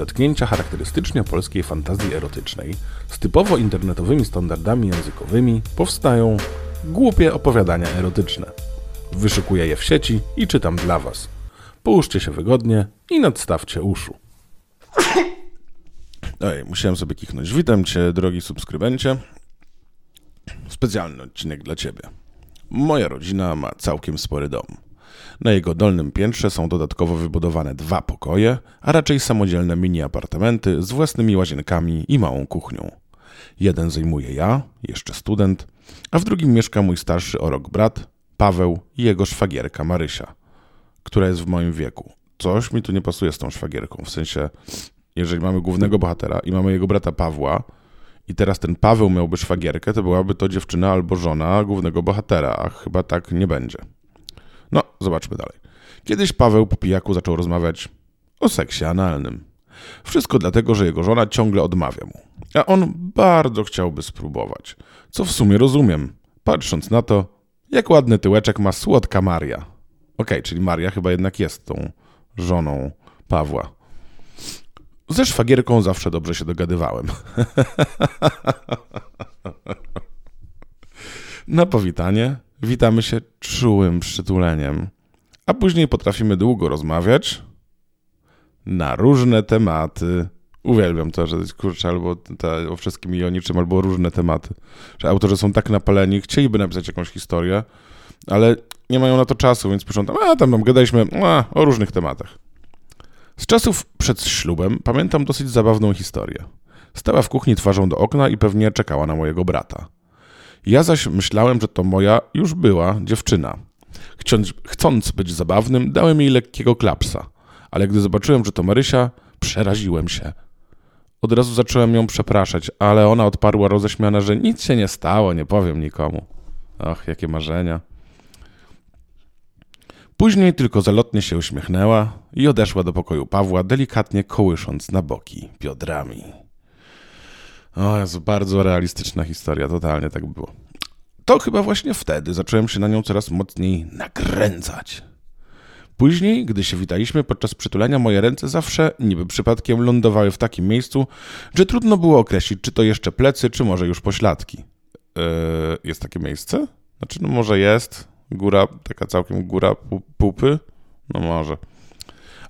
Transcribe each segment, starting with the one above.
zetknięcia charakterystycznie polskiej fantazji erotycznej z typowo internetowymi standardami językowymi powstają głupie opowiadania erotyczne. Wyszukuję je w sieci i czytam dla Was. Połóżcie się wygodnie i nadstawcie uszu. Ej, musiałem sobie kichnąć. Witam Cię, drogi subskrybencie. Specjalny odcinek dla Ciebie. Moja rodzina ma całkiem spory dom. Na jego dolnym piętrze są dodatkowo wybudowane dwa pokoje, a raczej samodzielne mini apartamenty z własnymi łazienkami i małą kuchnią. Jeden zajmuję ja, jeszcze student, a w drugim mieszka mój starszy o rok brat, Paweł i jego szwagierka Marysia, która jest w moim wieku. Coś mi tu nie pasuje z tą szwagierką, w sensie, jeżeli mamy głównego bohatera i mamy jego brata Pawła, i teraz ten Paweł miałby szwagierkę, to byłaby to dziewczyna albo żona głównego bohatera, a chyba tak nie będzie. No, zobaczmy dalej. Kiedyś Paweł po pijaku zaczął rozmawiać o seksie analnym. Wszystko dlatego, że jego żona ciągle odmawia mu. A on bardzo chciałby spróbować. Co w sumie rozumiem, patrząc na to, jak ładny tyłeczek ma słodka Maria. Okej, okay, czyli Maria chyba jednak jest tą żoną Pawła. Ze szwagierką zawsze dobrze się dogadywałem. Na powitanie witamy się czułym przytuleniem, a później potrafimy długo rozmawiać na różne tematy. Uwielbiam to, że kurczę, albo te, o wszystkim i o niczym, albo różne tematy. Że autorzy są tak napaleni, chcieliby napisać jakąś historię, ale nie mają na to czasu, więc piszą tam, a tam, tam gadaliśmy a, o różnych tematach. Z czasów przed ślubem pamiętam dosyć zabawną historię. Stała w kuchni twarzą do okna i pewnie czekała na mojego brata. Ja zaś myślałem, że to moja już była dziewczyna. Chcąc, chcąc być zabawnym, dałem jej lekkiego klapsa, ale gdy zobaczyłem, że to Marysia, przeraziłem się. Od razu zacząłem ją przepraszać, ale ona odparła roześmiana, że nic się nie stało, nie powiem nikomu. Ach, jakie marzenia. Później tylko zalotnie się uśmiechnęła i odeszła do pokoju Pawła, delikatnie kołysząc na boki biodrami. O jest bardzo realistyczna historia, totalnie tak było. To chyba właśnie wtedy zacząłem się na nią coraz mocniej nakręcać. Później, gdy się witaliśmy podczas przytulenia, moje ręce zawsze, niby przypadkiem, lądowały w takim miejscu, że trudno było określić, czy to jeszcze plecy, czy może już pośladki. Yy, jest takie miejsce? Znaczy, no może jest. Góra, taka całkiem góra pupy? No może.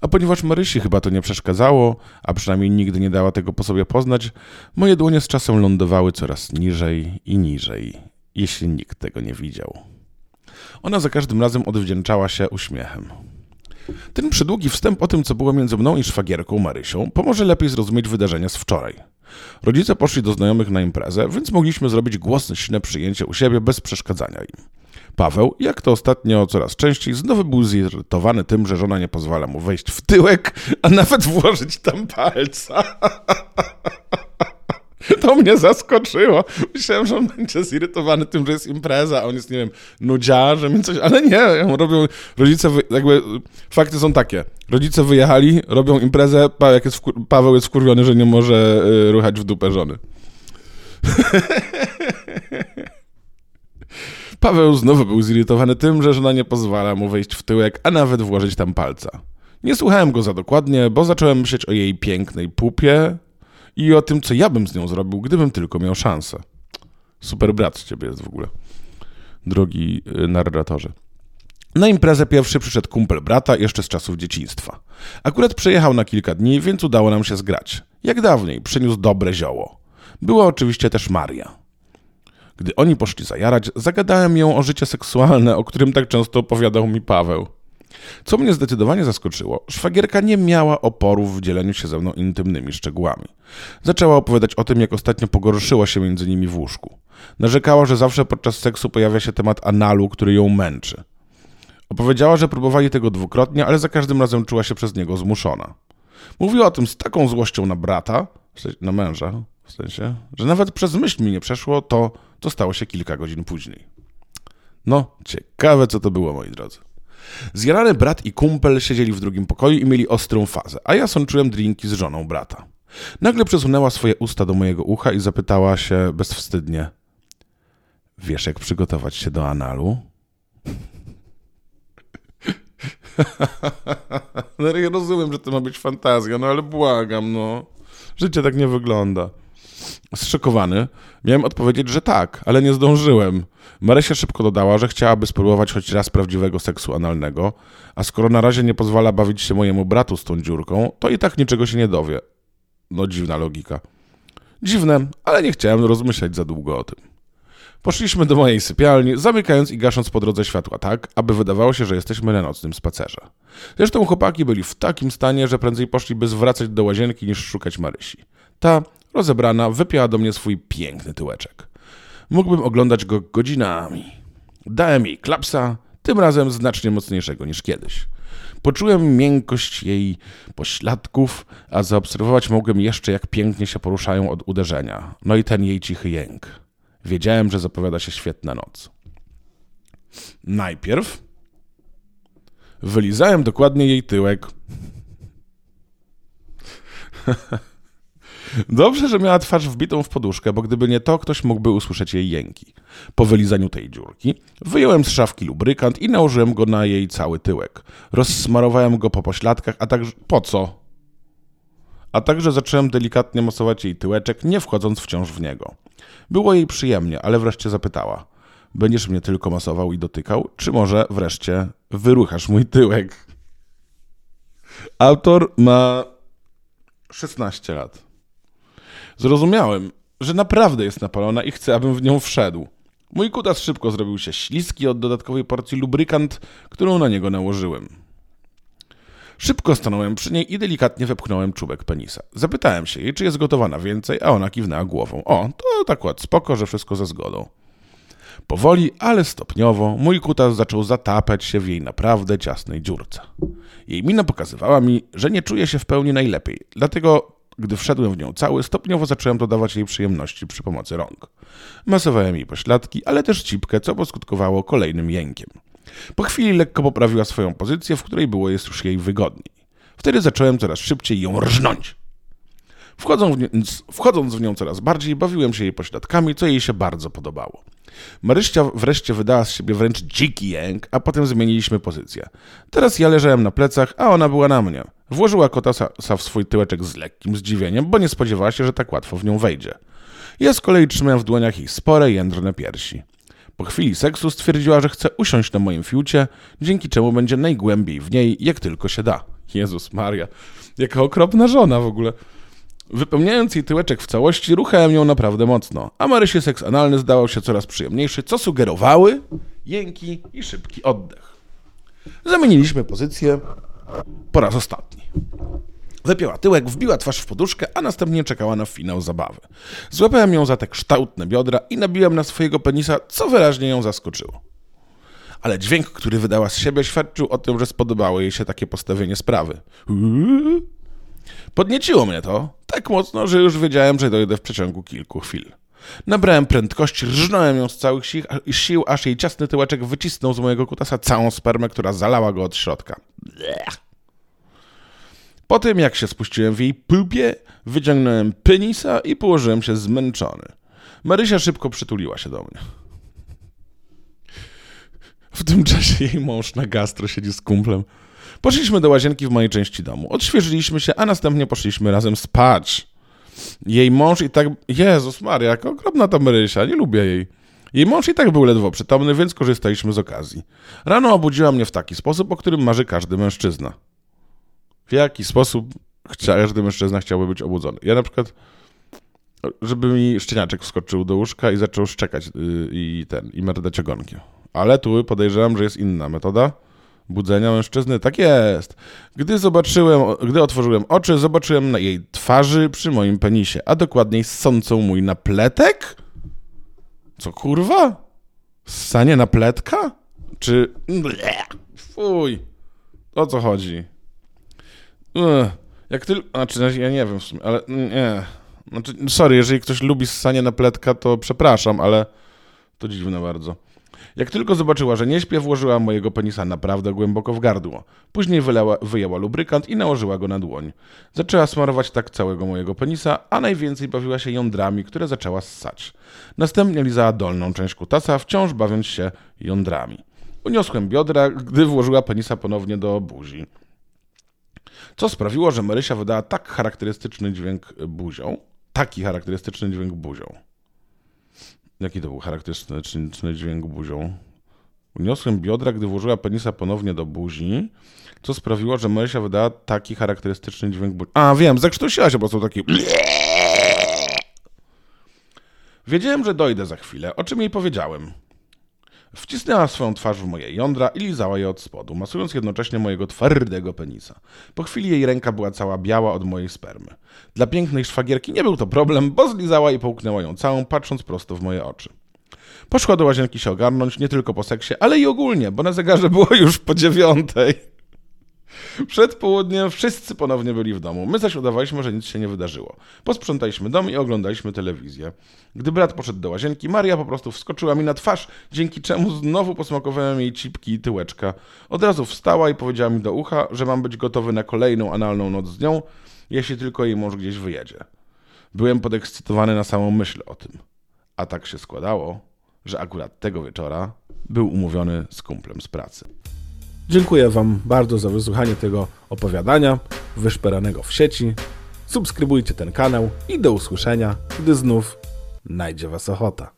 A ponieważ Marysi chyba to nie przeszkadzało, a przynajmniej nigdy nie dała tego po sobie poznać, moje dłonie z czasem lądowały coraz niżej i niżej, jeśli nikt tego nie widział. Ona za każdym razem odwdzięczała się uśmiechem. Ten przydługi wstęp o tym, co było między mną i szwagierką Marysią, pomoże lepiej zrozumieć wydarzenia z wczoraj. Rodzice poszli do znajomych na imprezę, więc mogliśmy zrobić głośne przyjęcie u siebie bez przeszkadzania im. Paweł, jak to ostatnio coraz częściej, znowu był zirytowany tym, że żona nie pozwala mu wejść w tyłek, a nawet włożyć tam palca. To mnie zaskoczyło. Myślałem, że on będzie zirytowany tym, że jest impreza, a on jest, nie wiem, nudziarzem i coś, ale nie, robią, rodzice, jakby, fakty są takie. Rodzice wyjechali, robią imprezę, jak jest Paweł jest wkurwiony, że nie może y, ruchać w dupę żony. Paweł znowu był zirytowany tym, że żona nie pozwala mu wejść w tyłek, a nawet włożyć tam palca. Nie słuchałem go za dokładnie, bo zacząłem myśleć o jej pięknej pupie i o tym, co ja bym z nią zrobił, gdybym tylko miał szansę. Super brat z ciebie jest w ogóle, drogi y, narratorze. Na imprezę pierwszy przyszedł kumpel brata jeszcze z czasów dzieciństwa. Akurat przejechał na kilka dni, więc udało nam się zgrać. Jak dawniej, przyniósł dobre zioło. Była oczywiście też Maria. Gdy oni poszli zajarać, zagadałem ją o życie seksualne, o którym tak często opowiadał mi Paweł. Co mnie zdecydowanie zaskoczyło, szwagierka nie miała oporów w dzieleniu się ze mną intymnymi szczegółami. Zaczęła opowiadać o tym, jak ostatnio pogorszyła się między nimi w łóżku. Narzekała, że zawsze podczas seksu pojawia się temat analu, który ją męczy. Opowiedziała, że próbowali tego dwukrotnie, ale za każdym razem czuła się przez niego zmuszona. Mówiła o tym z taką złością na brata, na męża, w sensie, że nawet przez myśl mi nie przeszło to, co stało się kilka godzin później. No, ciekawe co to było, moi drodzy. Zjarany brat i kumpel siedzieli w drugim pokoju i mieli ostrą fazę, a ja sączyłem drinki z żoną brata. Nagle przesunęła swoje usta do mojego ucha i zapytała się bezwstydnie: Wiesz, jak przygotować się do analu? no ja rozumiem, że to ma być fantazja, no ale błagam, no. Życie tak nie wygląda. Zszokowany, miałem odpowiedzieć, że tak, ale nie zdążyłem. Marysia szybko dodała, że chciałaby spróbować choć raz prawdziwego seksu analnego, a skoro na razie nie pozwala bawić się mojemu bratu z tą dziurką, to i tak niczego się nie dowie. No dziwna logika. Dziwne, ale nie chciałem rozmyślać za długo o tym. Poszliśmy do mojej sypialni, zamykając i gasząc po drodze światła tak, aby wydawało się, że jesteśmy na nocnym spacerze. Zresztą chłopaki byli w takim stanie, że prędzej poszliby zwracać do łazienki niż szukać Marysi. Ta, rozebrana, wypiała do mnie swój piękny tyłeczek. Mógłbym oglądać go godzinami. Dałem jej klapsa, tym razem znacznie mocniejszego niż kiedyś. Poczułem miękkość jej pośladków, a zaobserwować mogłem jeszcze, jak pięknie się poruszają od uderzenia. No i ten jej cichy jęk. Wiedziałem, że zapowiada się świetna noc. Najpierw wylizałem dokładnie jej tyłek. Dobrze, że miała twarz wbitą w poduszkę, bo gdyby nie to, ktoś mógłby usłyszeć jej jęki. Po wylizaniu tej dziurki wyjąłem z szafki lubrykant i nałożyłem go na jej cały tyłek. Rozsmarowałem go po pośladkach, a także... Po co? A także zacząłem delikatnie masować jej tyłeczek, nie wchodząc wciąż w niego. Było jej przyjemnie, ale wreszcie zapytała. Będziesz mnie tylko masował i dotykał, czy może wreszcie wyruchasz mój tyłek? Autor ma 16 lat. Zrozumiałem, że naprawdę jest napalona i chce, abym w nią wszedł. Mój kutas szybko zrobił się śliski od dodatkowej porcji lubrykant, którą na niego nałożyłem. Szybko stanąłem przy niej i delikatnie wepchnąłem czubek penisa. Zapytałem się jej, czy jest gotowa na więcej, a ona kiwnęła głową. O, to tak ład spoko, że wszystko ze zgodą. Powoli, ale stopniowo, mój kutas zaczął zatapiać się w jej naprawdę ciasnej dziurce. Jej mina pokazywała mi, że nie czuje się w pełni najlepiej, dlatego gdy wszedłem w nią cały, stopniowo zacząłem dodawać jej przyjemności przy pomocy rąk. Masowałem jej pośladki, ale też cipkę, co poskutkowało kolejnym jękiem. Po chwili lekko poprawiła swoją pozycję, w której było jest już jej wygodniej. Wtedy zacząłem coraz szybciej ją rżnąć. Wchodząc w, nie, wchodząc w nią coraz bardziej, bawiłem się jej pośladkami, co jej się bardzo podobało. Maryścia wreszcie wydała z siebie wręcz dziki jęk, a potem zmieniliśmy pozycję. Teraz ja leżałem na plecach, a ona była na mnie. Włożyła kotasa w swój tyłeczek z lekkim zdziwieniem, bo nie spodziewała się, że tak łatwo w nią wejdzie. Ja z kolei trzymałem w dłoniach jej spore, jędrne piersi. Po chwili seksu stwierdziła, że chce usiąść na moim fiucie, dzięki czemu będzie najgłębiej w niej, jak tylko się da. Jezus Maria, jaka okropna żona w ogóle. Wypełniając jej tyłeczek w całości, ruchałem ją naprawdę mocno, a Marysie seks analny zdawał się coraz przyjemniejszy, co sugerowały jęki i szybki oddech. Zamieniliśmy pozycję po raz ostatni. Wypięła tyłek, wbiła twarz w poduszkę, a następnie czekała na finał zabawy. Złapałem ją za te kształtne biodra i nabiłem na swojego penisa, co wyraźnie ją zaskoczyło. Ale dźwięk, który wydała z siebie, świadczył o tym, że spodobało jej się takie postawienie sprawy. Podnieciło mnie to tak mocno, że już wiedziałem, że dojdę w przeciągu kilku chwil. Nabrałem prędkości, rżnąłem ją z całych sił, sił, aż jej ciasny tyłeczek wycisnął z mojego kutasa całą spermę, która zalała go od środka. Blech. Po tym, jak się spuściłem w jej pupie, wyciągnąłem penisa i położyłem się zmęczony. Marysia szybko przytuliła się do mnie. W tym czasie jej mąż na gastro siedzi z kumplem. Poszliśmy do łazienki w mojej części domu. Odświeżyliśmy się, a następnie poszliśmy razem spać. Jej mąż i tak... Jezus Maria, jak okropna ta Marysia, nie lubię jej. Jej mąż i tak był ledwo przytomny, więc korzystaliśmy z okazji. Rano obudziła mnie w taki sposób, o którym marzy każdy mężczyzna. W jaki sposób każdy mężczyzna chciałby być obudzony? Ja na przykład, żeby mi szczeniaczek wskoczył do łóżka i zaczął szczekać yy, i ten, i merdać ogonkiem. Ale tu podejrzewam, że jest inna metoda budzenia mężczyzny. Tak jest. Gdy zobaczyłem, gdy otworzyłem oczy, zobaczyłem na jej twarzy przy moim penisie, a dokładniej ssącą mój napletek? Co kurwa? Ssanie napletka? Czy... Fuj. O co chodzi? Jak tylko... Znaczy, ja nie wiem w sumie, ale nie. Znaczy, sorry, jeżeli ktoś lubi ssanie napletka, to przepraszam, ale to dziwne bardzo. Jak tylko zobaczyła, że nie śpię, włożyła mojego penisa naprawdę głęboko w gardło. Później wylała, wyjęła lubrykant i nałożyła go na dłoń. Zaczęła smarować tak całego mojego penisa, a najwięcej bawiła się jądrami, które zaczęła ssać. Następnie lizała dolną część kutasa, wciąż bawiąc się jądrami. Uniosłem biodra, gdy włożyła penisa ponownie do buzi. Co sprawiło, że Marysia wydała tak charakterystyczny dźwięk buzią. Taki charakterystyczny dźwięk buzią. Jaki to był charakterystyczny dźwięk buzią? Uniosłem biodra, gdy włożyła penisa ponownie do buzi, co sprawiło, że Marysia wydała taki charakterystyczny dźwięk buzi. A, wiem, zakształciła się po prostu taki... Wiedziałem, że dojdę za chwilę, o czym jej powiedziałem. Wcisnęła swoją twarz w moje jądra i lizała je od spodu, masując jednocześnie mojego twardego penisa. Po chwili jej ręka była cała biała od mojej spermy. Dla pięknej szwagierki nie był to problem, bo zlizała i połknęła ją całą, patrząc prosto w moje oczy. Poszła do łazienki się ogarnąć, nie tylko po seksie, ale i ogólnie, bo na zegarze było już po dziewiątej. Przed południem wszyscy ponownie byli w domu. My zaś udawaliśmy, że nic się nie wydarzyło. Posprzątaliśmy dom i oglądaliśmy telewizję. Gdy brat poszedł do łazienki, Maria po prostu wskoczyła mi na twarz, dzięki czemu znowu posmakowałem jej cipki i tyłeczka. Od razu wstała i powiedziała mi do ucha, że mam być gotowy na kolejną analną noc z nią, jeśli tylko jej mąż gdzieś wyjedzie. Byłem podekscytowany na samą myśl o tym. A tak się składało, że akurat tego wieczora był umówiony z kumplem z pracy. Dziękuję Wam bardzo za wysłuchanie tego opowiadania wyszperanego w sieci. Subskrybujcie ten kanał i do usłyszenia, gdy znów najdzie Was ochota.